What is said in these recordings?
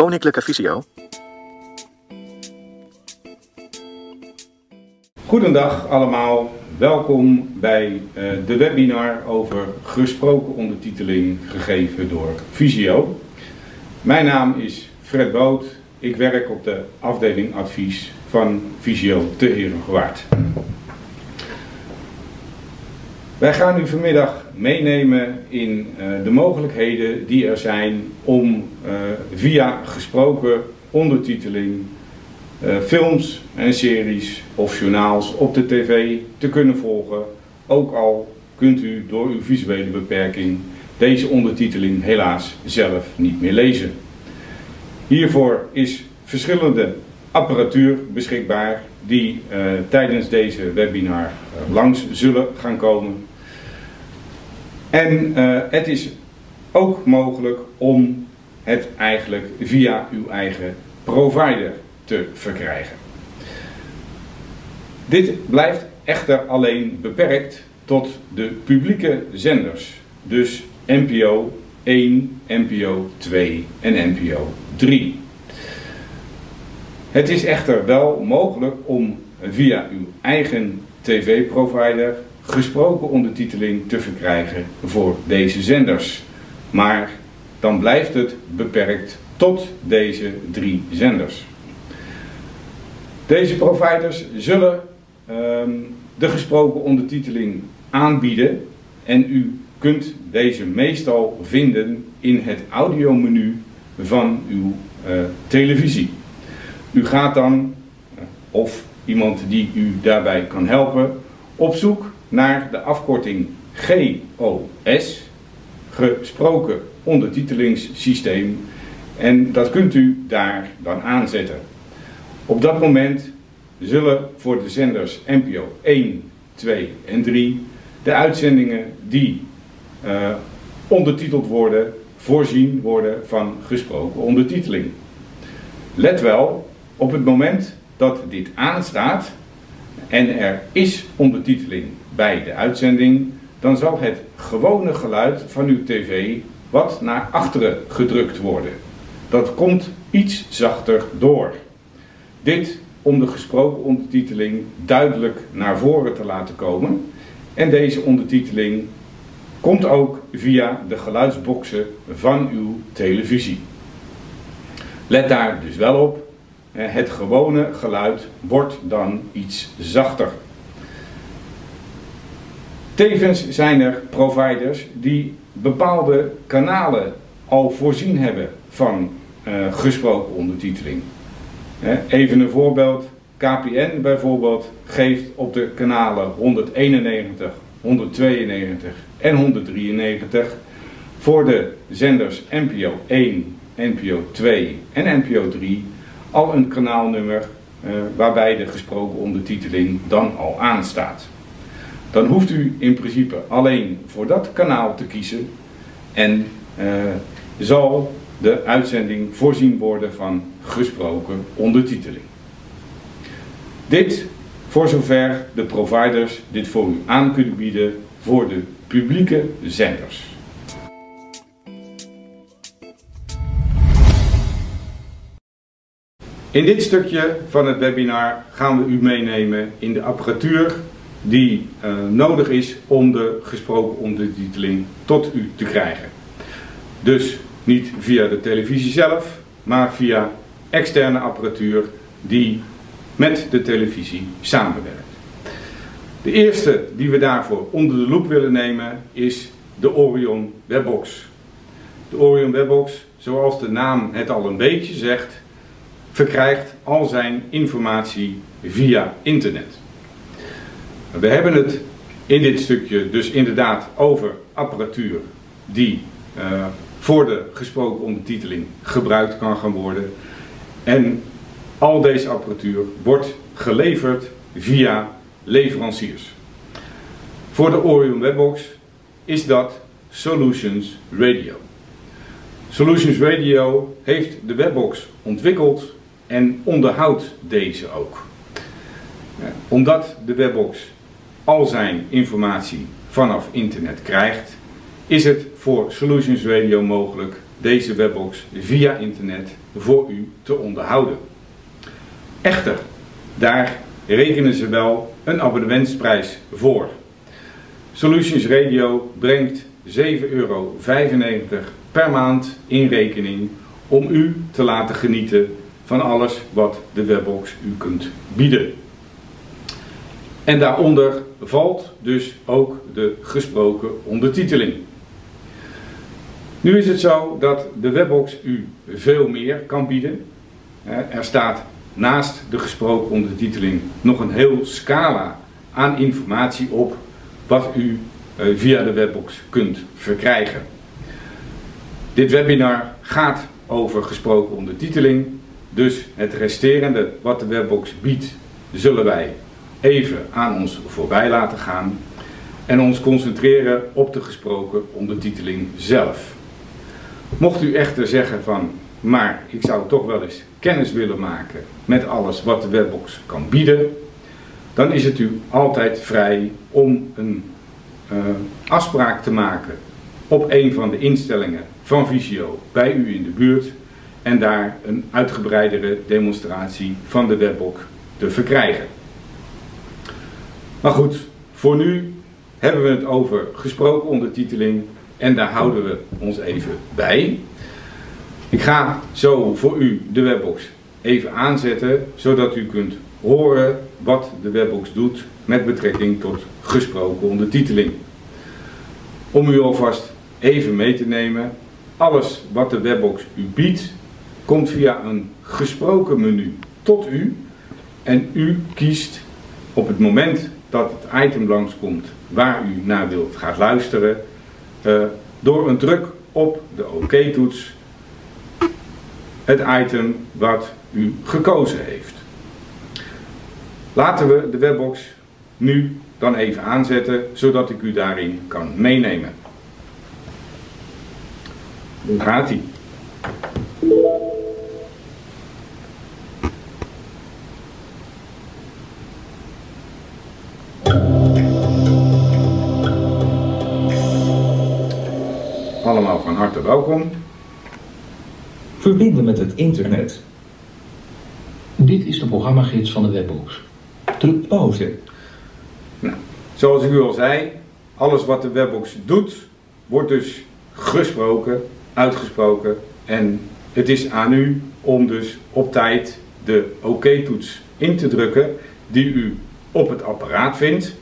Koninklijke Visio. Goedendag allemaal, welkom bij uh, de webinar over gesproken ondertiteling gegeven door Visio. Mijn naam is Fred Boot, ik werk op de afdeling advies van Visio te Herengewaard. Wij gaan u vanmiddag meenemen in uh, de mogelijkheden die er zijn om uh, via gesproken ondertiteling uh, films en series of journaals op de tv te kunnen volgen. Ook al kunt u door uw visuele beperking deze ondertiteling helaas zelf niet meer lezen. Hiervoor is verschillende apparatuur beschikbaar die tijdens deze webinar langs zullen gaan komen. En uh, het is ook mogelijk om het eigenlijk via uw eigen provider te verkrijgen. Dit blijft echter alleen beperkt tot de publieke zenders, dus NPO 1, NPO 2 en NPO 3. Het is echter wel mogelijk om via uw eigen tv-provider gesproken ondertiteling te verkrijgen voor deze zenders. Maar dan blijft het beperkt tot deze drie zenders. Deze providers zullen um, de gesproken ondertiteling aanbieden en u kunt deze meestal vinden in het audiomenu van uw uh, televisie. U gaat dan, uh, of iemand die u daarbij kan helpen, op zoek naar de afkorting GOS, gesproken ondertitelingssysteem, en dat kunt u daar dan aanzetten. Op dat moment zullen voor de zenders NPO 1, 2 en 3 de uitzendingen die uh, ondertiteld worden, voorzien worden van gesproken ondertiteling. Let wel, op het moment dat dit aanstaat en er is ondertiteling bij de uitzending, dan zal het gewone geluid van uw tv wat naar achteren gedrukt worden. Dat komt iets zachter door. Dit om de gesproken ondertiteling duidelijk naar voren te laten komen. En deze ondertiteling komt ook via de geluidsboxen van uw televisie. Let daar dus wel op, het gewone geluid wordt dan iets zachter. Tevens zijn er providers die bepaalde kanalen al voorzien hebben van uh, gesproken ondertiteling. Even een voorbeeld. KPN bijvoorbeeld geeft op de kanalen 191, 192 en 193 voor de zenders NPO 1, NPO 2 en NPO 3 al een kanaalnummer uh, waarbij de gesproken ondertiteling dan al aanstaat. Dan hoeft u in principe alleen voor dat kanaal te kiezen en uh, zal de uitzending voorzien worden van gesproken ondertiteling. Dit voor zover de providers dit voor u aan kunnen bieden voor de publieke zenders. In dit stukje van het webinar gaan we u meenemen in de apparatuur die uh, nodig is om de gesproken ondertiteling tot u te krijgen. Dus niet via de televisie zelf, maar via externe apparatuur die met de televisie samenwerkt. De eerste die we daarvoor onder de loep willen nemen is de Orion Webbox. De Orion Webbox, zoals de naam het al een beetje zegt, verkrijgt al zijn informatie via internet. We hebben het in dit stukje dus inderdaad over apparatuur die uh, voor de gesproken ondertiteling gebruikt kan gaan worden. En al deze apparatuur wordt geleverd via leveranciers. Voor de Orion Webbox is dat Solutions Radio. Solutions Radio heeft de webbox ontwikkeld en onderhoudt deze ook. Omdat de webbox al zijn informatie vanaf internet krijgt, is het voor Solutions Radio mogelijk deze webbox via internet voor u te onderhouden. Echter, daar rekenen ze wel een abonnementsprijs voor. Solutions Radio brengt 7,95 euro per maand in rekening om u te laten genieten van alles wat de webbox u kunt bieden. En daaronder valt dus ook de gesproken ondertiteling. Nu is het zo dat de webbox u veel meer kan bieden. Er staat naast de gesproken ondertiteling nog een heel scala aan informatie op wat u eh, via de webbox kunt verkrijgen. Dit webinar gaat over gesproken ondertiteling, dus het resterende wat de webbox biedt zullen wij even aan ons voorbij laten gaan en ons concentreren op de gesproken ondertiteling zelf. Mocht u echter zeggen van, maar ik zou toch wel eens kennis willen maken met alles wat de webbox kan bieden, dan is het u altijd vrij om een uh, afspraak te maken op een van de instellingen van Visio bij u in de buurt en daar een uitgebreidere demonstratie van de webbox te verkrijgen. Maar goed, voor nu hebben we het over gesproken ondertiteling en daar houden we ons even bij. Ik ga zo voor u de webbox even aanzetten, zodat u kunt horen wat de webbox doet met betrekking tot gesproken ondertiteling. Om u alvast even mee te nemen, alles wat de webbox u biedt, komt via een gesproken menu tot u en u kiest op het moment dat het item langskomt waar u naar wilt gaan luisteren, uh, door een druk op de OK-toets het item wat u gekozen heeft. Laten we de webbox nu dan even aanzetten, zodat ik u daarin kan meenemen. Hoe gaat hij? Harte welkom. Verbinden met het internet. Dit is de programmagids van de webbox. Druk pauze. Nou, zoals ik u al zei, alles wat de webbox doet, wordt dus gesproken, uitgesproken. En het is aan u om dus op tijd de OK-toets in te drukken die u op het apparaat vindt,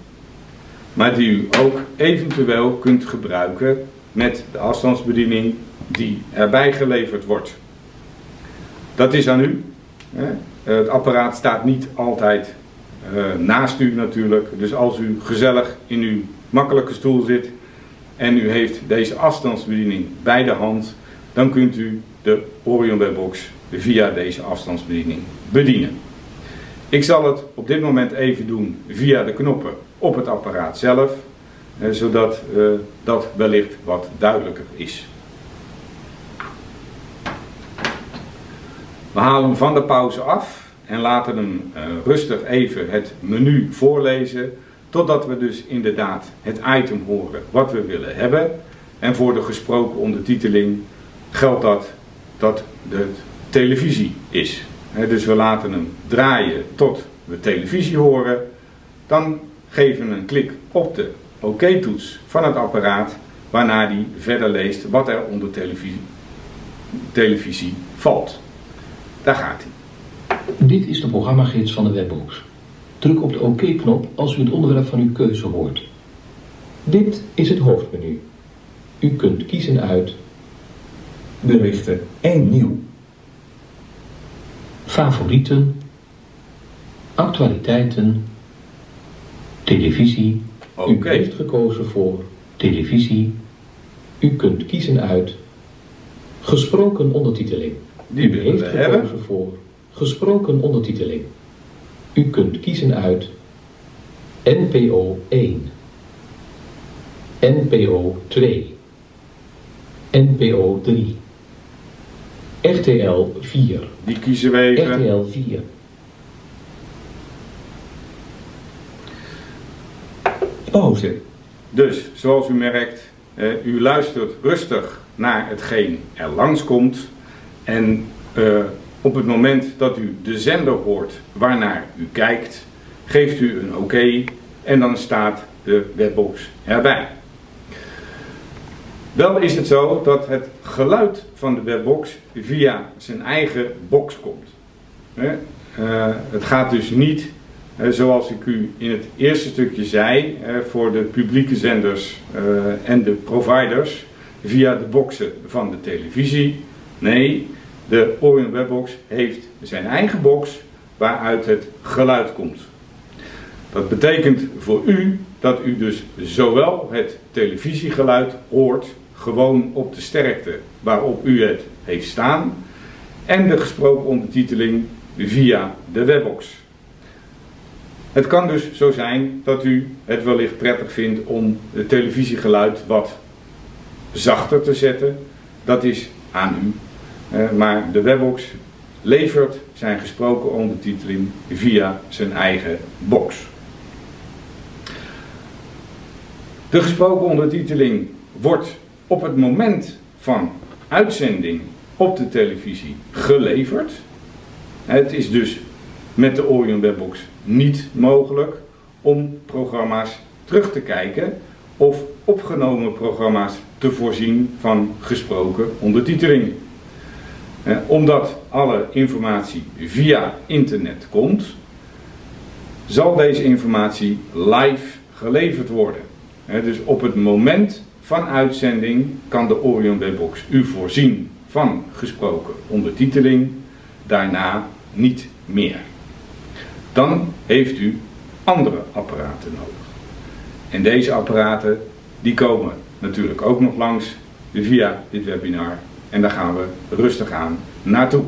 maar die u ook eventueel kunt gebruiken met de afstandsbediening die erbij geleverd wordt. Dat is aan u. Het apparaat staat niet altijd eh, naast u natuurlijk. Dus als u gezellig in uw makkelijke stoel zit en u heeft deze afstandsbediening bij de hand, dan kunt u de Orion Webbox via deze afstandsbediening bedienen. Ik zal het op dit moment even doen via de knoppen op het apparaat zelf, eh, zodat uh, dat wellicht wat duidelijker is. We halen van de pauze af en laten hem uh, rustig even het menu voorlezen, totdat we dus inderdaad het item horen wat we willen hebben. En voor de gesproken ondertiteling geldt dat dat de televisie is. dus we laten hem draaien tot we televisie horen. Dan geven we een klik op de OK-toets van het apparaat, waarna die verder leest wat er onder televisie, televisie valt. Daar gaat hij. Dit is de programmagids van de webbox. Druk op de OK-knop als u het onderwerp van uw keuze hoort. Dit is het hoofdmenu. U kunt kiezen uit berichten en nieuw. Favorieten, actualiteiten, televisie. Okay. U heeft gekozen voor televisie. U kunt kiezen uit gesproken ondertiteling. Die U heeft we gekozen hebben. voor gesproken ondertiteling. U kunt kiezen uit NPO 1, NPO 2, NPO 3, RTL 4, Die kiezen we even. RTL 4, Pauze. Dus, zoals u merkt, Eh, u luistert rustig naar hetgeen er langskomt. En eh, op het moment dat u de zender hoort waarnaar u kijkt, geeft u een oké en dan staat de webbox erbij. Wel is het zo dat het geluid van de webbox via zijn eigen box komt. Eh, het gaat dus niet, zoals ik u in het eerste stukje zei, eh, voor de publieke zenders eh, en de providers via de boxen van de televisie. Nee, de Orion Webbox heeft zijn eigen box waaruit het geluid komt. Dat betekent voor u dat u dus zowel het televisiegeluid hoort, gewoon op de sterkte waarop u het heeft staan, en de gesproken ondertiteling via de webbox. Het kan dus zo zijn dat u het wellicht prettig vindt om het televisiegeluid wat zachter te zetten. Dat is aan u. Eh, maar de webbox levert zijn gesproken ondertiteling via zijn eigen box. De gesproken ondertiteling wordt op het moment van uitzending op de televisie geleverd. Het is dus met de Orion Webbox niet mogelijk om programma's terug te kijken of opgenomen programma's te voorzien van gesproken ondertiteling. Eh, omdat alle informatie via internet komt, zal deze informatie live geleverd worden. Eh, dus op het moment van uitzending kan de Orion Webbox u voorzien van gesproken ondertiteling, daarna niet meer. Dan heeft u andere apparaten nodig. En deze apparaten die komen natuurlijk ook nog langs via dit webinar en daar gaan we rustig aan naartoe.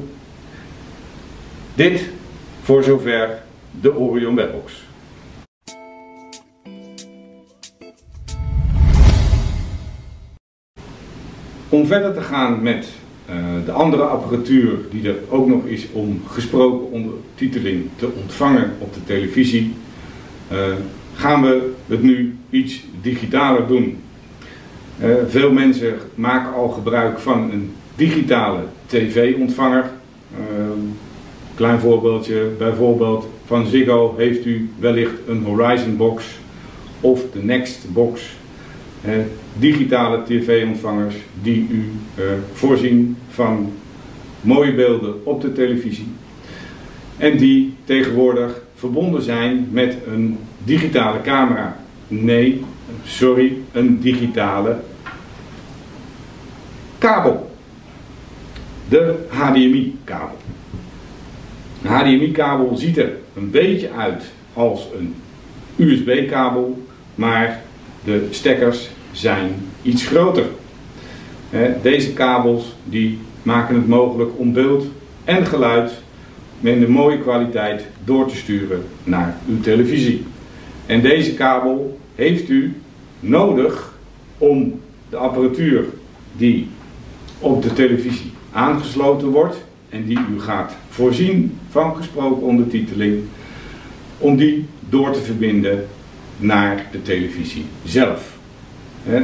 Dit voor zover de Orion Webbox. Om verder te gaan met de andere apparatuur die er ook nog is om gesproken ondertiteling te ontvangen op de televisie, uh, gaan we het nu iets digitaler doen. Uh, veel mensen maken al gebruik van een digitale tv-ontvanger. klein voorbeeldje, bijvoorbeeld van Ziggo heeft u wellicht een Horizon Box of de Next Box eh, digitale tv-ontvangers die u eh, voorzien van mooie beelden op de televisie. En die tegenwoordig verbonden zijn met een digitale camera. Nee, sorry, een digitale kabel. De HDMI-kabel. Een HDMI-kabel ziet er een beetje uit als een USB-kabel, maar de stekkers zijn iets groter. Deze kabels die maken het mogelijk om beeld en geluid met een mooie kwaliteit door te sturen naar uw televisie. En deze kabel heeft u nodig om de apparatuur die op de televisie aangesloten wordt en die u gaat voorzien van gesproken ondertiteling, om die door te verbinden naar de televisie zelf.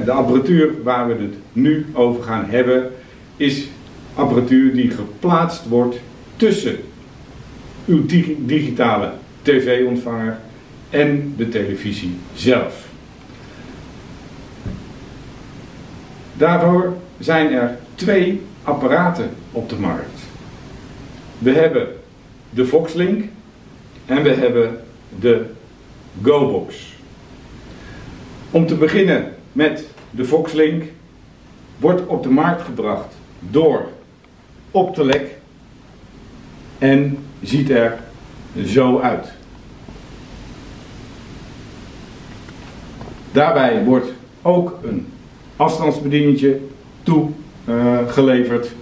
De apparatuur waar we het nu over gaan hebben is apparatuur die geplaatst wordt tussen uw digitale tv-ontvanger en de televisie zelf. Daarvoor zijn er twee apparaten op de markt. We hebben de Foxlink en we hebben de GoBox. Om te beginnen met de Foxlink wordt op de markt gebracht door Optelec en ziet er zo uit. Daarbij wordt ook een afstandsbedieningetje toegeleverd,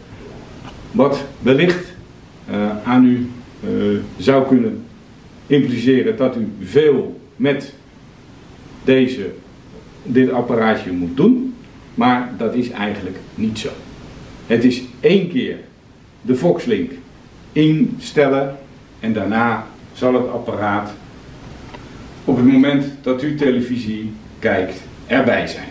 wat wellicht uh, aan u uh, zou kunnen impliceren dat u veel met deze dit apparaatje moet doen, maar dat is eigenlijk niet zo. Het is één keer de Foxlink instellen en daarna zal het apparaat op het moment dat u televisie kijkt erbij zijn.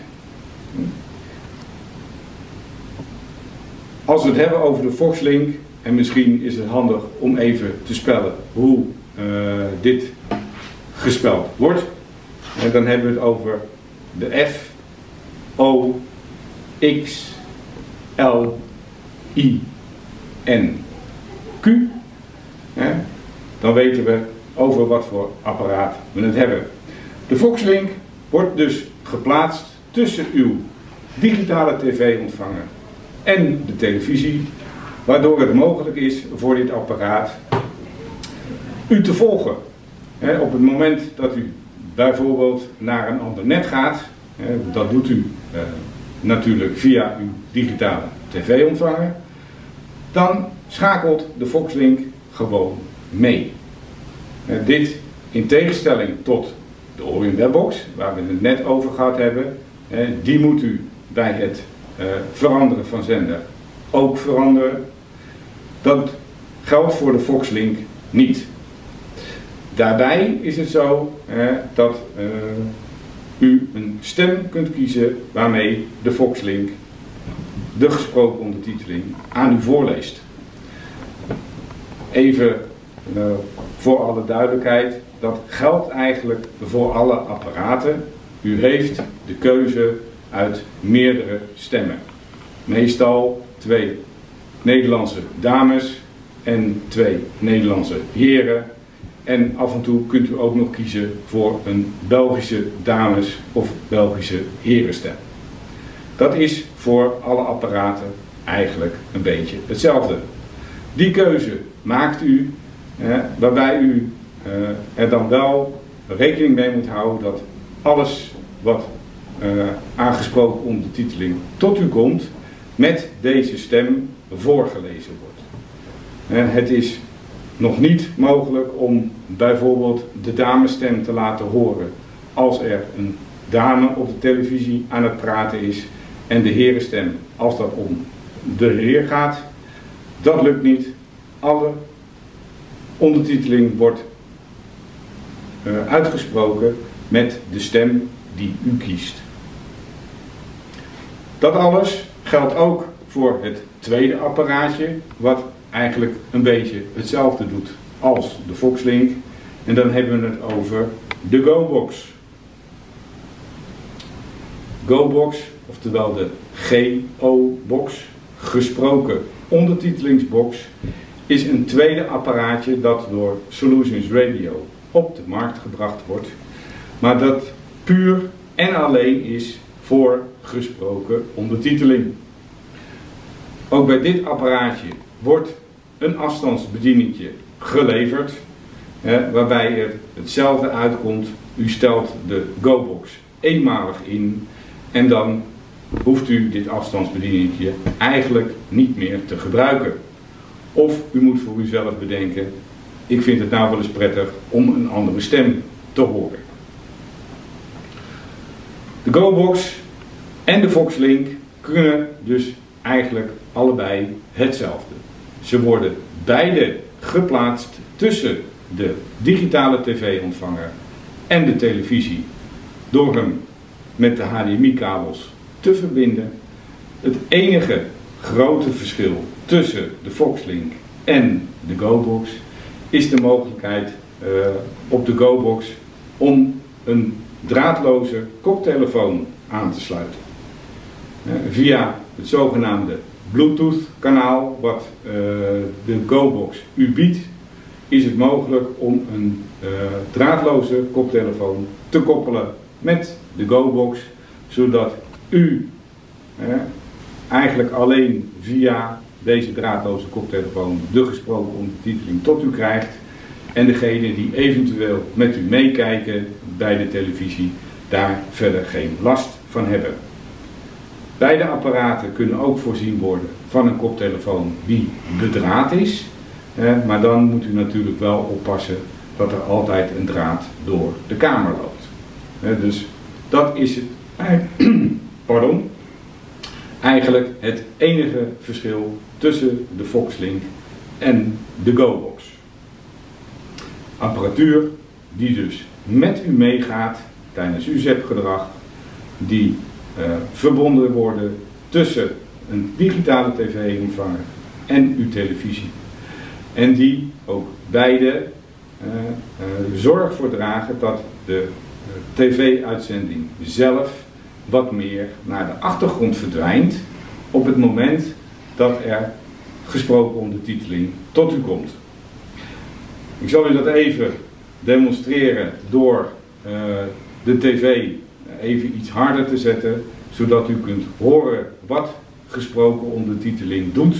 Als we het hebben over de Foxlink, en misschien is het handig om even te spellen hoe uh, dit gespeld wordt. En dan hebben we het over de F, O, X, L, I, N, Q. Dan weten we over wat voor apparaat we het hebben. De Foxlink wordt dus geplaatst tussen uw digitale tv-ontvanger en de televisie, waardoor het mogelijk is voor dit apparaat u te volgen. op het moment dat u bijvoorbeeld naar een ander net gaat, dat doet u eh, natuurlijk via uw digitale tv-ontvanger, dan schakelt de Foxlink gewoon mee. dit in tegenstelling tot de Orion Webbox, waar we het net over gehad hebben, die moet u bij het uh, veranderen van zender ook veranderen. Dat geldt voor de Foxlink niet. Daarbij is het zo dat uh, u een stem kunt kiezen waarmee de Foxlink de gesproken ondertiteling aan u voorleest. Even uh, voor alle duidelijkheid, dat geldt eigenlijk voor alle apparaten. U heeft de keuze uit meerdere stemmen. Meestal twee Nederlandse dames en twee Nederlandse heren. En af en toe kunt u ook nog kiezen voor een Belgische dames- of Belgische herenstem. Dat is voor alle apparaten eigenlijk een beetje hetzelfde. Die keuze maakt u, eh, waarbij u eh, er dan wel rekening mee moet houden dat alles wat uh, aangesproken ondertiteling tot u komt, met deze stem voorgelezen wordt. Het is nog niet mogelijk om bijvoorbeeld de damesstem te laten horen als er een dame op de televisie aan het praten is en de herenstem als dat om de heer gaat. Dat lukt niet. Alle ondertiteling wordt uh, uitgesproken met de stem die u kiest. Dat alles geldt ook voor het tweede apparaatje, wat eigenlijk een beetje hetzelfde doet als de Foxlink. En dan hebben we het over de GoBox. GoBox, oftewel de GO-box, gesproken ondertitelingsbox, is een tweede apparaatje dat door Solutions Radio op de markt gebracht wordt, maar dat puur en alleen is voor gesproken ondertiteling. Ook bij dit apparaatje wordt een afstandsbedieningje geleverd, hè, waarbij het hetzelfde uitkomt. U stelt de GoBox eenmalig in en dan hoeft u dit afstandsbedieningje eigenlijk niet meer te gebruiken. Of u moet voor uzelf bedenken, ik vind het nou wel eens prettig om een andere stem te horen. De GoBox en de Foxlink kunnen dus eigenlijk allebei hetzelfde. Ze worden beide geplaatst tussen de digitale tv-ontvanger en de televisie door hem met de HDMI-kabels te verbinden. Het enige grote verschil tussen de Foxlink en de GoBox is de mogelijkheid uh, op de GoBox om een draadloze koptelefoon aan te sluiten. Uh, via het zogenaamde Bluetooth kanaal wat uh, de GoBox u biedt, is het mogelijk om een uh, draadloze koptelefoon te koppelen met de GoBox, zodat u eigenlijk alleen via deze draadloze koptelefoon de gesproken ondertiteling tot u krijgt en degene die eventueel met u meekijken bij de televisie daar verder geen last van hebben. Beide apparaten kunnen ook voorzien worden van een koptelefoon die bedraad is. maar dan moet u natuurlijk wel oppassen dat er altijd een draad door de kamer loopt. dus dat is het, pardon, eigenlijk het enige verschil tussen de Foxlink en de GoBox. Apparatuur die dus met u meegaat tijdens uw zepgedrag, die uh, verbonden worden tussen een digitale tv-ontvanger en uw televisie. En die ook beide uh, uh, zorg voor dragen dat de tv-uitzending zelf wat meer naar de achtergrond verdwijnt op het moment dat er gesproken ondertiteling tot u komt. Ik zal u dat even demonstreren door uh, de tv even iets harder te zetten, zodat u kunt horen wat gesproken ondertiteling doet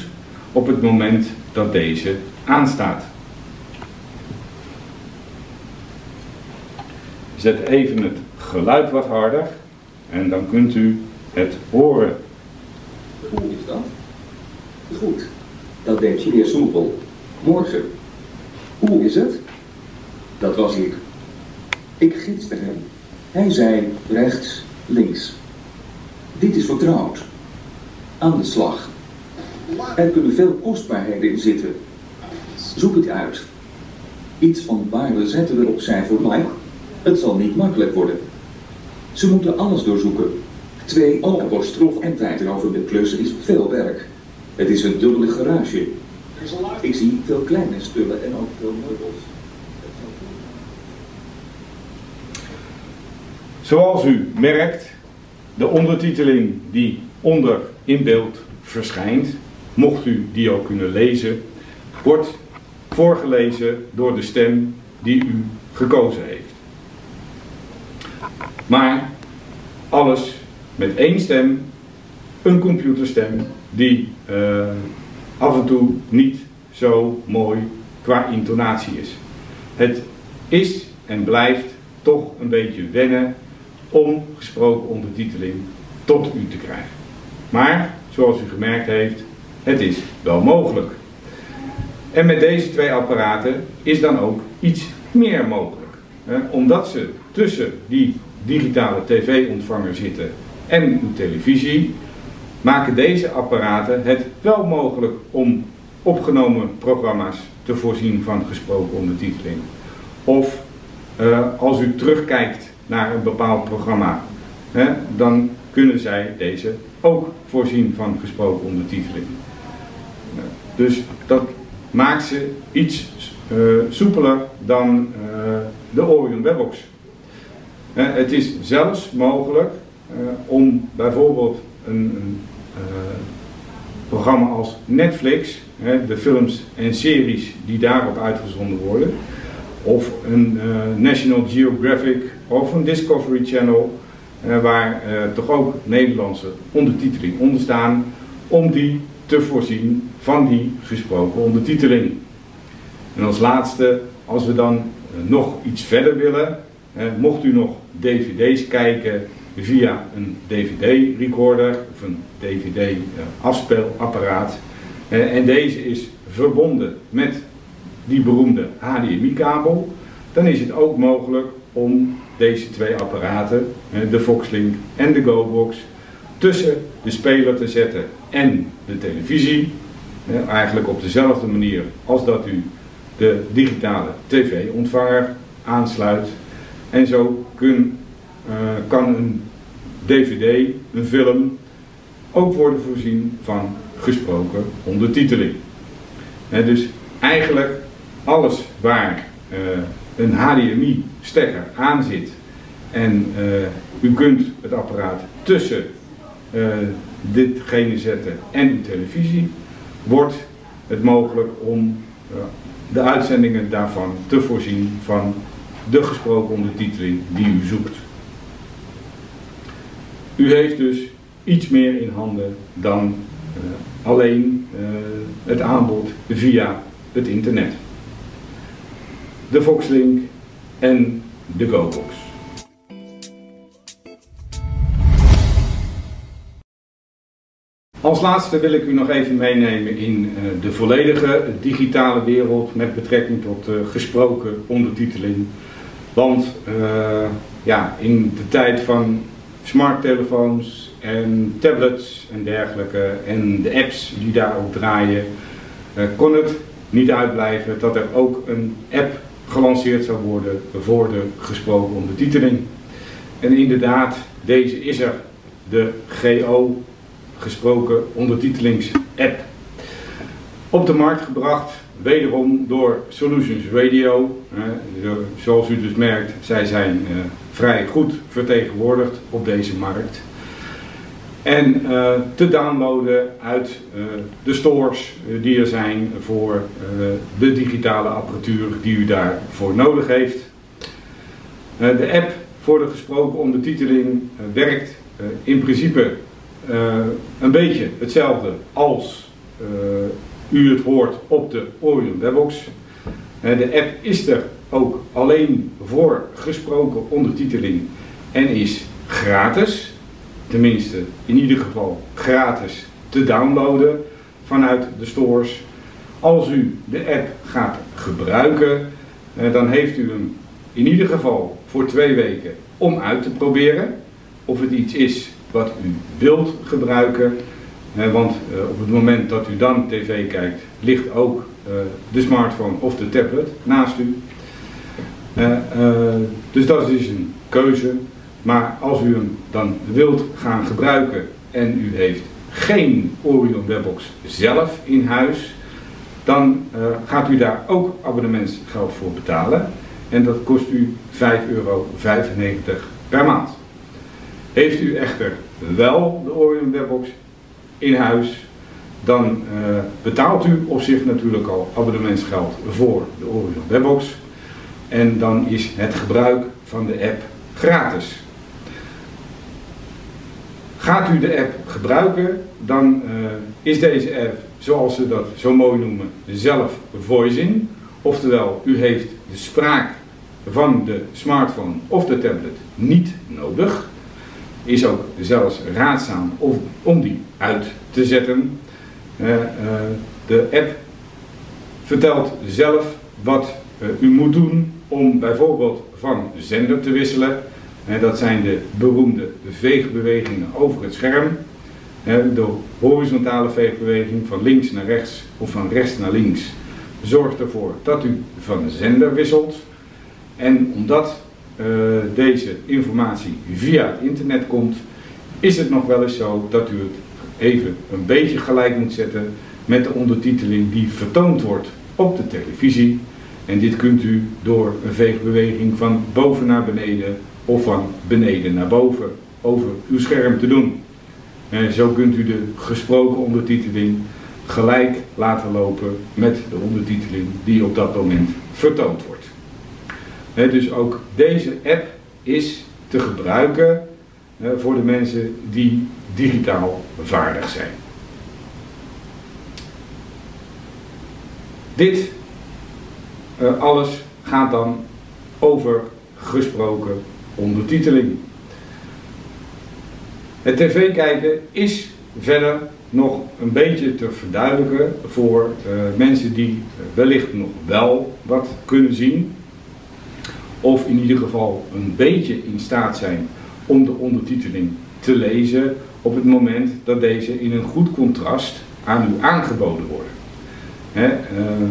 op het moment dat deze aanstaat. Zet even het geluid wat harder en dan kunt u het horen. Hoe is dat? Goed, dat deed meneer Soepel. Morgen. Hoe is het? Dat was ik. Ik gidste hem. Hij zei rechts, links. Dit is vertrouwd. Aan de slag. Er kunnen veel kostbaarheden in zitten. Zoek het uit. Iets van waarde zetten we opzij voor mij. Het zal niet makkelijk worden. Ze moeten alles doorzoeken. Twee apostrof en tijd over de klus is veel werk. Het is een dubbele garage. Ik zie veel kleine spullen en ook veel meubels. Zoals u merkt, de ondertiteling die onder in beeld verschijnt, mocht u die ook kunnen lezen, wordt voorgelezen door de stem die u gekozen heeft. Maar alles met één stem, een computerstem, die uh, af en toe niet zo mooi qua intonatie is. Het is en blijft toch een beetje wennen om gesproken ondertiteling tot u te krijgen. Maar, zoals u gemerkt heeft, het is wel mogelijk. En met deze twee apparaten is dan ook iets meer mogelijk. Omdat ze tussen die digitale tv-ontvanger zitten en uw televisie, maken deze apparaten het wel mogelijk om opgenomen programma's te voorzien van gesproken ondertiteling. Of uh, als u terugkijkt naar een bepaald programma, dan kunnen zij deze ook voorzien van gesproken ondertiteling. Dus dat maakt ze iets uh, soepeler dan uh, de Orion Webbox. het is zelfs mogelijk om bijvoorbeeld een, een programma als Netflix, de films en series die daarop uitgezonden worden, of een National Geographic of een Discovery Channel, uh, waar uh, toch ook Nederlandse ondertiteling onder staan, om die te voorzien van die gesproken ondertiteling. En als laatste, als we dan nog iets verder willen, mocht u nog dvd's kijken via een dvd-recorder of een dvd-afspeelapparaat, en deze is verbonden met die beroemde HDMI-kabel, dan is het ook mogelijk om deze twee apparaten, de Foxlink en de GoBox, tussen de speler te zetten en de televisie. Eigenlijk op dezelfde manier als dat u de digitale tv-ontvanger aansluit. En zo kun, uh, kan een DVD, een film, ook worden voorzien van gesproken ondertiteling. dus eigenlijk alles waar uh, een HDMI-stekker aan zit en uh, u kunt het apparaat tussen uh, ditgene zetten en uw televisie, wordt het mogelijk om de uitzendingen daarvan te voorzien van de gesproken ondertiteling die u zoekt. U heeft dus iets meer in handen dan alleen het aanbod via het internet de Foxlink en de GoBox. Als laatste wil ik u nog even meenemen in uh, de volledige digitale wereld met betrekking tot uh, gesproken ondertiteling. Want uh, ja, in de tijd van smarttelefoons en tablets en dergelijke en de apps die daarop draaien, kon het niet uitblijven dat er ook een app gelanceerd zou worden voor de gesproken ondertiteling. En inderdaad, deze is er, de GO, gesproken ondertitelings-app. Op de markt gebracht, wederom door Solutions Radio. zoals u dus merkt, zij zijn vrij goed vertegenwoordigd op deze markt. En uh, te downloaden uit uh, de stores uh, die er zijn voor de digitale apparatuur die u daarvoor nodig heeft. de app voor de gesproken ondertiteling werkt in principe een beetje hetzelfde als u het hoort op de Orion Webbox. de app is er ook alleen voor gesproken ondertiteling en is gratis tenminste in ieder geval gratis te downloaden vanuit de stores. Als u de app gaat gebruiken, eh, dan heeft u hem in ieder geval voor twee weken om uit te proberen of het iets is wat u wilt gebruiken. Eh, want eh, op het moment dat u dan tv kijkt, ligt ook de smartphone of de tablet naast u. dus dat is een keuze. Maar als u hem dan wilt gaan gebruiken en u heeft geen Orion Webbox zelf in huis, dan uh, gaat u daar ook abonnementsgeld voor betalen. En dat kost u 5,95 euro per maand. Heeft u echter wel de Orion Webbox in huis, dan uh, betaalt u op zich natuurlijk al abonnementsgeld voor de Orion Webbox. En dan is het gebruik van de app gratis. Gaat u de app gebruiken, dan uh, is deze app, zoals ze dat zo mooi noemen, zelf voicing. Oftewel, u heeft de spraak van de smartphone of de tablet niet nodig. Is ook zelfs raadzaam om, die uit te zetten. Uh, uh, de app vertelt zelf wat u moet doen om bijvoorbeeld van zender te wisselen. En dat zijn de beroemde veegbewegingen over het scherm. De horizontale veegbeweging van links naar rechts of van rechts naar links zorgt ervoor dat u van zender wisselt. En omdat uh, deze informatie via het internet komt, is het nog wel eens zo dat u het even een beetje gelijk moet zetten met de ondertiteling die vertoond wordt op de televisie. En dit kunt u door een veegbeweging van boven naar beneden of van beneden naar boven over uw scherm te doen. En zo kunt u de gesproken ondertiteling gelijk laten lopen met de ondertiteling die op dat moment vertoond wordt. dus ook deze app is te gebruiken voor de mensen die digitaal vaardig zijn. Dit uh, alles gaat dan over gesproken ondertiteling. Het tv kijken is verder nog een beetje te verduidelijken voor uh, mensen die wellicht nog wel wat kunnen zien. Of in ieder geval een beetje in staat zijn om de ondertiteling te lezen op het moment dat deze in een goed contrast aan u aangeboden worden. Hè, uh,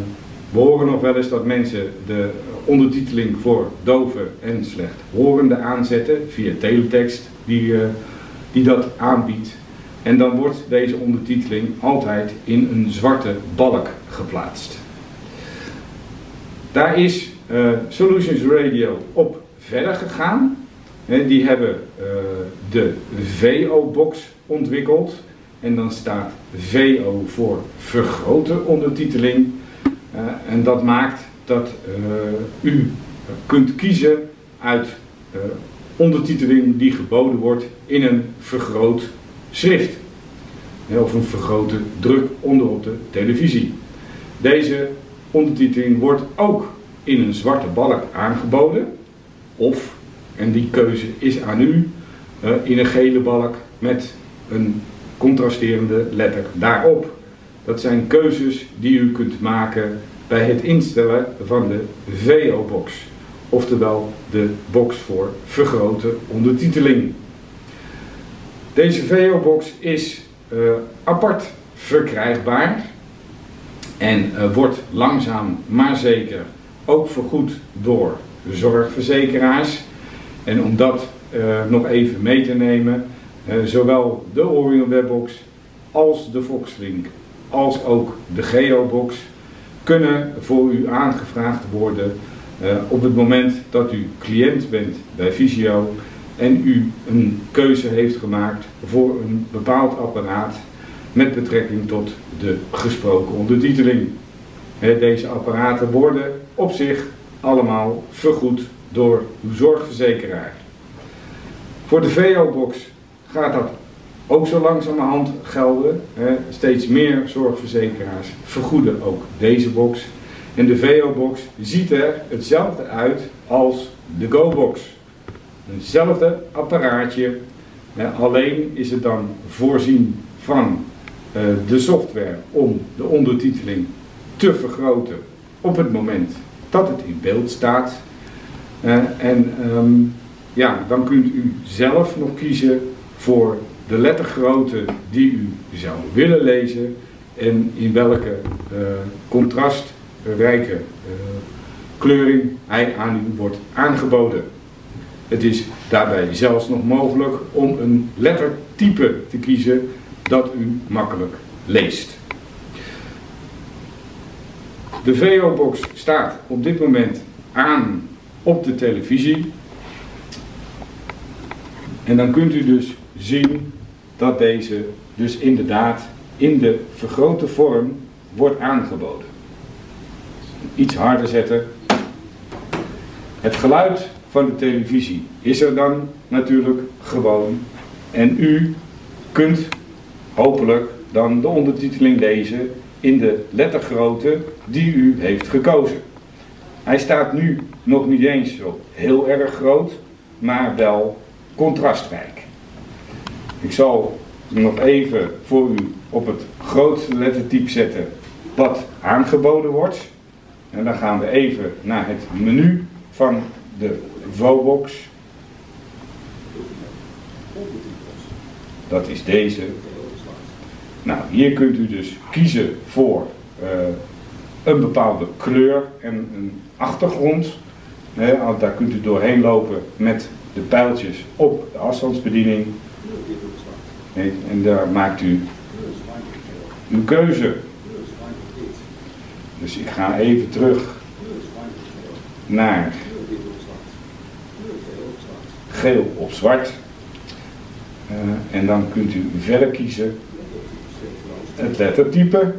we horen nog wel eens dat mensen de ondertiteling voor doven en slechthorenden aanzetten via teletext die, uh, die dat aanbiedt. En dan wordt deze ondertiteling altijd in een zwarte balk geplaatst. Daar is uh, Solutions Radio op verder gegaan. die hebben uh, de VO-box ontwikkeld. En dan staat VO voor vergrote ondertiteling. En dat maakt dat uh, u kunt kiezen uit uh, ondertiteling die geboden wordt in een vergroot schrift. Of een vergrote druk onderop de televisie. Deze ondertiteling wordt ook in een zwarte balk aangeboden. Of, en die keuze is aan u, uh, in een gele balk met een contrasterende letter daarop. Dat zijn keuzes die u kunt maken bij het instellen van de VO-box, oftewel de box voor vergrote ondertiteling. Deze VO-box is uh, apart verkrijgbaar en uh, wordt langzaam maar zeker ook vergoed door zorgverzekeraars. En om dat uh, nog even mee te nemen, zowel de Orion Webbox als de Foxlink, als ook de Geobox kunnen voor u aangevraagd worden uh, op het moment dat u cliënt bent bij Visio en u een keuze heeft gemaakt voor een bepaald apparaat met betrekking tot de gesproken ondertiteling. Deze apparaten worden op zich allemaal vergoed door uw zorgverzekeraar. Voor de VO-box gaat dat ook zo langzamerhand gelden. Steeds meer zorgverzekeraars vergoeden ook deze box. En de VO-box ziet er hetzelfde uit als de Go-box. Hetzelfde apparaatje, alleen is het dan voorzien van eh, de software om de ondertiteling te vergroten op het moment dat het in beeld staat. Uh, en um, ja, dan kunt u zelf nog kiezen voor de lettergrootte die u zou willen lezen en in welke uh, contrastrijke uh, kleuring hij aan u wordt aangeboden. Het is daarbij zelfs nog mogelijk om een lettertype te kiezen dat u makkelijk leest. De VO-box staat op dit moment aan op de televisie. En dan kunt u dus zien dat deze dus inderdaad in de vergrote vorm wordt aangeboden. Iets harder zetten. Het geluid van de televisie is er dan natuurlijk gewoon. En u kunt hopelijk dan de ondertiteling lezen in de lettergrootte die u heeft gekozen. Hij staat nu nog niet eens zo heel erg groot, maar wel contrastrijk. Ik zal nog even voor u op het grootste lettertype zetten wat aangeboden wordt. En dan gaan we even naar het menu van de Vobox. Dat is deze. Nou, hier kunt u dus kiezen voor uh, een bepaalde kleur en een achtergrond. daar kunt u doorheen lopen met de pijltjes op de afstandsbediening. En daar maakt u uw keuze. Dus ik ga even terug naar geel op zwart. Uh, en dan kunt u verder kiezen het lettertype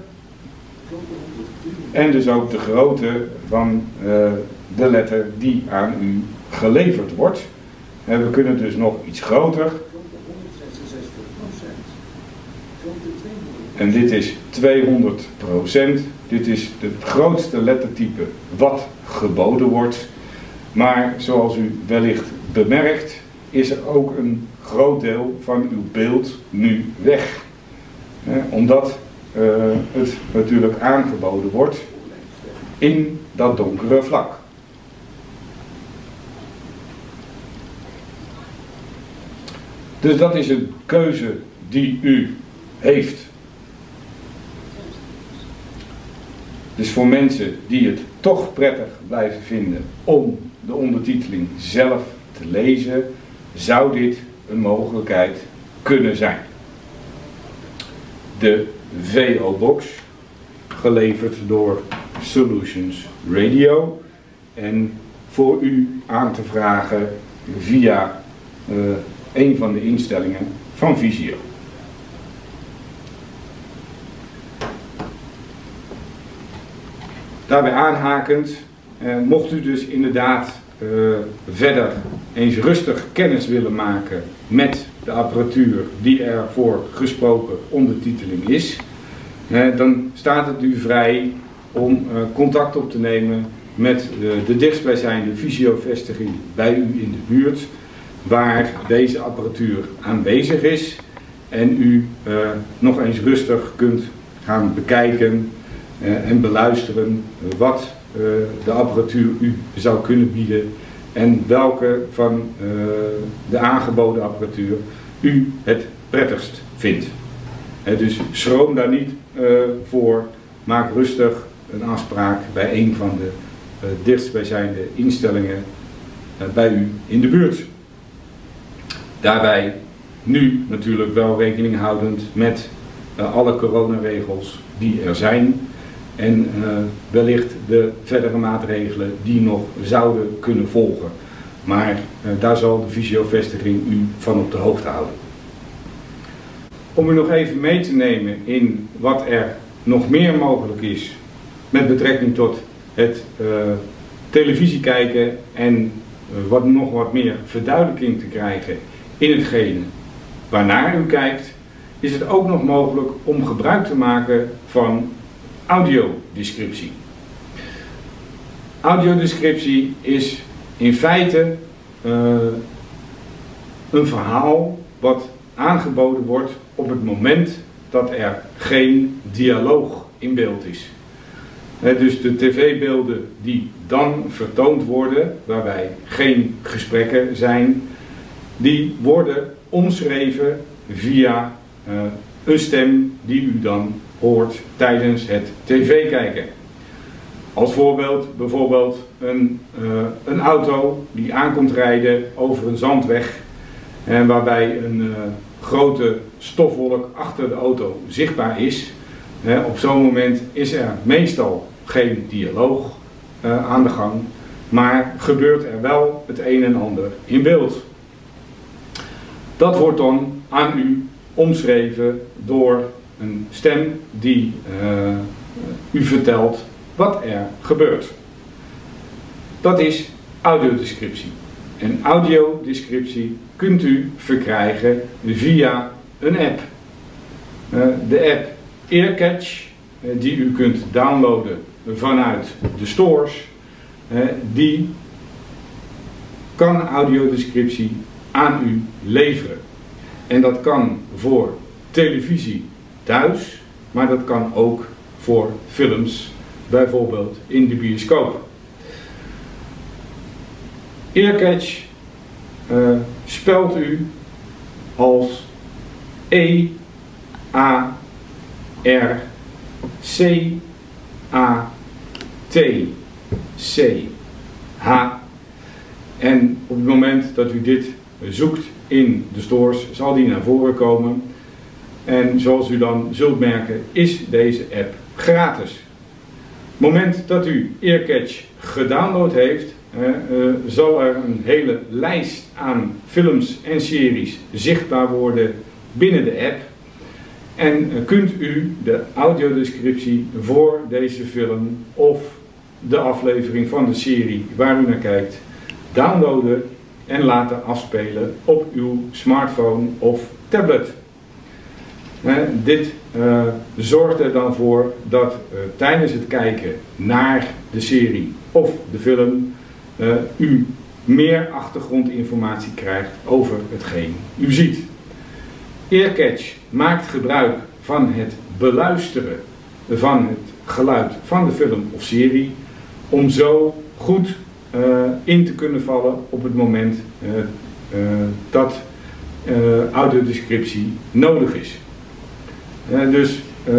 en dus ook de grootte van uh, de letter die aan u geleverd wordt. En we kunnen dus nog iets groter. En dit is 200% Dit is het grootste lettertype wat geboden wordt. Maar zoals u wellicht bemerkt, is er ook een groot deel van uw beeld nu weg. omdat uh, het natuurlijk aangeboden wordt in dat donkere vlak. Dus dat is een keuze die u heeft. Dus voor mensen die het toch prettig blijven vinden om de ondertiteling zelf te lezen, zou dit een mogelijkheid kunnen zijn. De VO-box, geleverd door Solutions Radio. En voor u aan te vragen via uh, een van de instellingen van Visio. Daarbij aanhakend, eh, mocht u dus inderdaad uh, verder eens rustig kennis willen maken met de apparatuur die er voor gesproken ondertiteling is, dan staat het u vrij om uh, contact op te nemen met de, de dichtstbijzijnde fysiovestiging bij u in de buurt, waar deze apparatuur aanwezig is en u nog eens rustig kunt gaan bekijken en beluisteren wat de apparatuur u zou kunnen bieden en welke van de aangeboden apparatuur u het prettigst vindt. dus schroom daar niet voor, maak rustig een afspraak bij een van de dichtstbijzijnde instellingen bij u in de buurt. Daarbij nu natuurlijk wel rekening houdend met eh, alle coronaregels die er zijn en eh, wellicht de verdere maatregelen die nog zouden kunnen volgen. Maar eh, daar zal de visiovestiging u van op de hoogte houden. Om u nog even mee te nemen in wat er nog meer mogelijk is met betrekking tot het uh, televisie kijken en wat nog wat meer verduidelijking te krijgen in hetgene waarnaar u kijkt, is het ook nog mogelijk om gebruik te maken van audiodescriptie. Audiodescriptie is in feite uh, een verhaal wat aangeboden wordt op het moment dat er geen dialoog in beeld is. Dus de tv-beelden die dan vertoond worden, waarbij geen gesprekken zijn, die worden omschreven via uh, een stem die u dan hoort tijdens het tv kijken. Als voorbeeld bijvoorbeeld een, uh, een auto die aankomt rijden over een zandweg en waarbij een uh, grote stofwolk achter de auto zichtbaar is. Op zo'n moment is er meestal geen dialoog aan de gang, maar gebeurt er wel het een en ander in beeld. Dat wordt dan aan u omschreven door een stem die uh, u vertelt wat er gebeurt. Dat is audiodescriptie. En audiodescriptie kunt u verkrijgen via een app. Uh, de app Earcatch, uh, die u kunt downloaden vanuit de stores, die kan audiodescriptie aan u leveren. En dat kan voor televisie thuis, maar dat kan ook voor films, bijvoorbeeld in de bioscoop. Earcatch uh, spelt u als E A R C A T C H en op het moment dat u dit zoekt in de stores zal die naar voren komen en zoals u dan zult merken, is deze app gratis. Moment dat u Earcatch gedownload heeft, uh, zal er een hele lijst aan films en series zichtbaar worden binnen de app. En uh, kunt u de audiodescriptie voor deze film of de aflevering van de serie waar u naar kijkt downloaden en laten afspelen op uw smartphone of tablet. Dit uh, zorgt er dan voor dat uh, tijdens het kijken naar de serie of de film uh, u meer achtergrondinformatie krijgt over hetgeen u ziet. Earcatch maakt gebruik van het beluisteren van het geluid van de film of serie om zo goed in te kunnen vallen op het moment dat audiodescriptie nodig is. Dus uh,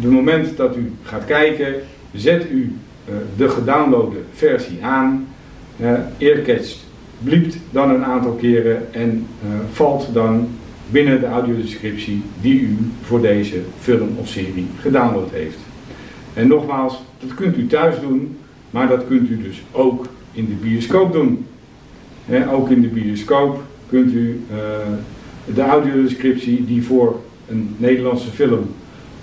het moment dat u gaat kijken, zet u uh, de gedownloade versie aan. Earcatch bliept dan een aantal keren en valt dan binnen de audiodescriptie die u voor deze film of serie gedownload heeft. En nogmaals, dat kunt u thuis doen, maar dat kunt u dus ook in de bioscoop doen. ook in de bioscoop kunt u de audiodescriptie die voor een Nederlandse film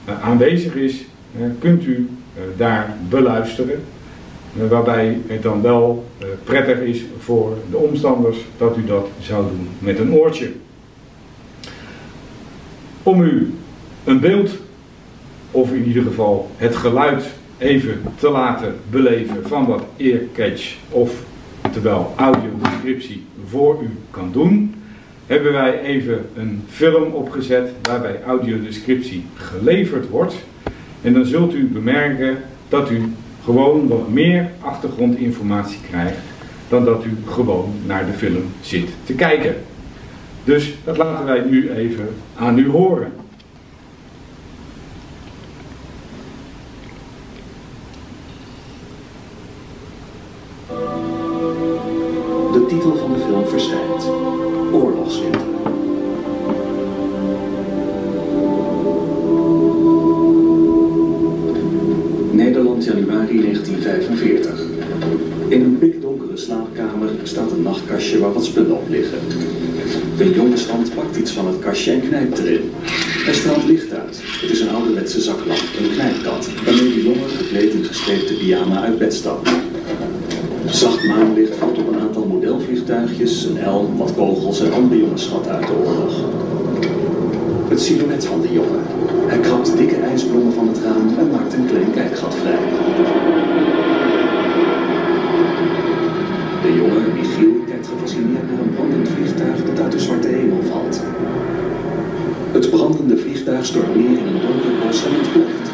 uh, aanwezig is, uh, kunt u uh, daar beluisteren. waarbij het dan wel prettig is voor de omstanders dat u dat zou doen met een oortje. Om u een beeld, of in ieder geval het geluid, even te laten beleven van wat earcatch of terwijl audiodescriptie voor u kan doen, hebben wij even een film opgezet waarbij audiodescriptie geleverd wordt. En dan zult u bemerken dat u gewoon wat meer achtergrondinformatie krijgt dan dat u gewoon naar de film zit te kijken. Dus dat laten wij nu even aan u horen. En andere jongenschat uit de oorlog. Het silhouet van de jongen. Hij krabt dikke ijsblommen van het raam en maakt een klein kijkgat vrij. De jongen, Michiel, kijkt gefascineerd naar een brandend vliegtuig dat uit de zwarte hemel valt. Het brandende vliegtuig stort neer in een donker bos en ontploft.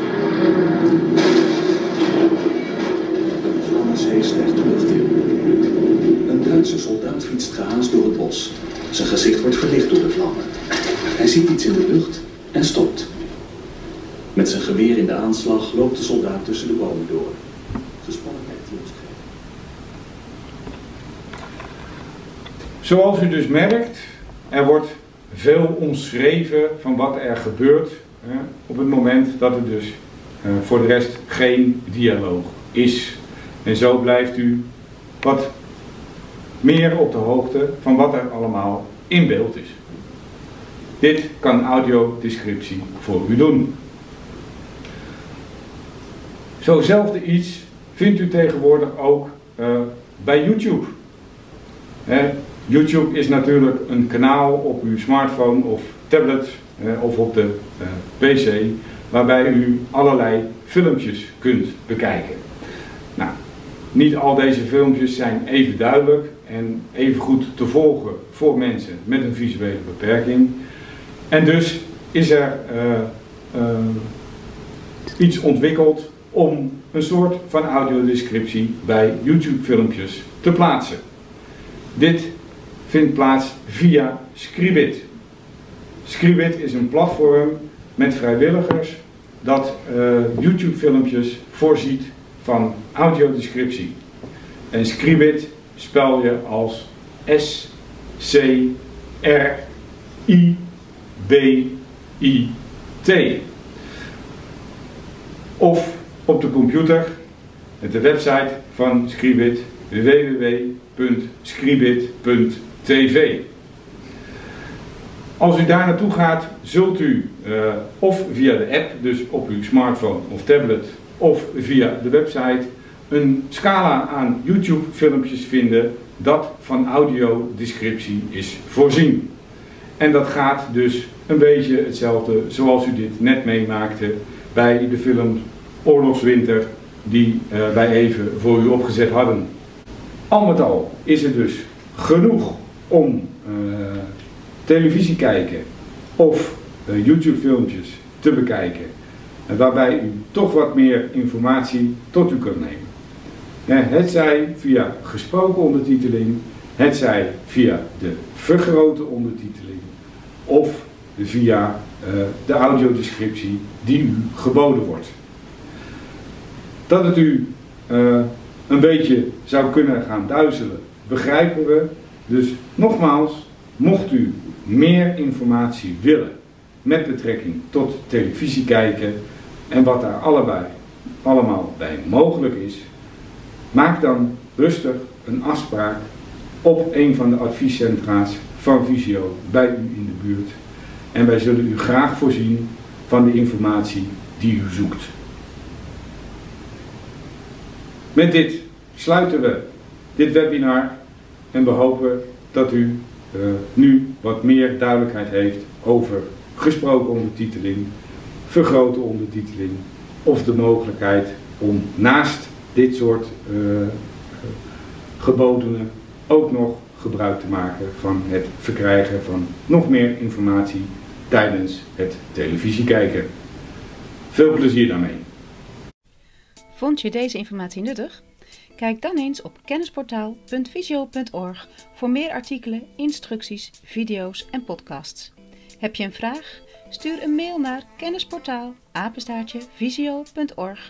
Een vlammenzee stijgt de lucht in. Een Duitse soldaat fietst gehaast door Zijn gezicht wordt verlicht door de vlammen. Hij ziet iets in de lucht en stopt. Met zijn geweer in de aanslag loopt de soldaat tussen de bomen door. Gespannen kijkt hij ons. Zoals u dus merkt, er wordt veel omschreven van wat er gebeurt op het moment dat er dus eh, voor de rest geen dialoog is. En zo blijft u wat meer op de hoogte van wat er allemaal in beeld is. Dit kan audiodescriptie voor u doen. Zo'nzelfde iets vindt u tegenwoordig ook eh, bij YouTube. Hè, YouTube is natuurlijk een kanaal op uw smartphone of tablet of op de eh, PC waarbij u allerlei filmpjes kunt bekijken. Nou, niet al deze filmpjes zijn even duidelijk en even goed te volgen voor mensen met een visuele beperking. En dus is er eh, eh, iets ontwikkeld om een soort van audiodescriptie bij YouTube filmpjes te plaatsen. Dit vindt plaats via Scribit. Scribit is een platform met vrijwilligers dat eh, YouTube filmpjes voorziet van audiodescriptie. En Scribit spel je als S C R I B I T. Of op de computer met de website van Scribit www.scribit.tv. Als u daar naartoe gaat, zult u uh, of via de app, dus op uw smartphone of tablet, of via de website een scala aan YouTube filmpjes vinden dat van audiodescriptie is voorzien. En dat gaat dus een beetje hetzelfde zoals u dit net meemaakte bij de film Oorlogswinter die uh, wij even voor u opgezet hadden. Al met al is het dus genoeg om uh, televisie kijken of uh, YouTube filmpjes te bekijken waarbij u toch wat meer informatie tot u kunt nemen. Het zij via gesproken ondertiteling, het zij via de vergrote ondertiteling of via uh, de audiodescriptie die u geboden wordt. Dat het u uh, een beetje zou kunnen gaan duizelen, begrijpen we. Dus nogmaals, mocht u meer informatie willen met betrekking tot televisie kijken en wat daar allebei allemaal bij mogelijk is, maak dan rustig een afspraak op een van de adviescentra's van Visio bij u in de buurt. En wij zullen u graag voorzien van de informatie die u zoekt. Met dit sluiten we dit webinar en we hopen dat u uh, nu wat meer duidelijkheid heeft over gesproken ondertiteling, vergrote ondertiteling of de mogelijkheid om naast dit soort uh, gebodenen ook nog gebruik te maken van het verkrijgen van nog meer informatie tijdens het televisiekijken. Veel plezier daarmee. Vond je deze informatie nuttig? Kijk dan eens op kennisportaal.visio.org voor meer artikelen, instructies, video's en podcasts. Heb je een vraag? Stuur een mail naar kennisportaal visio.org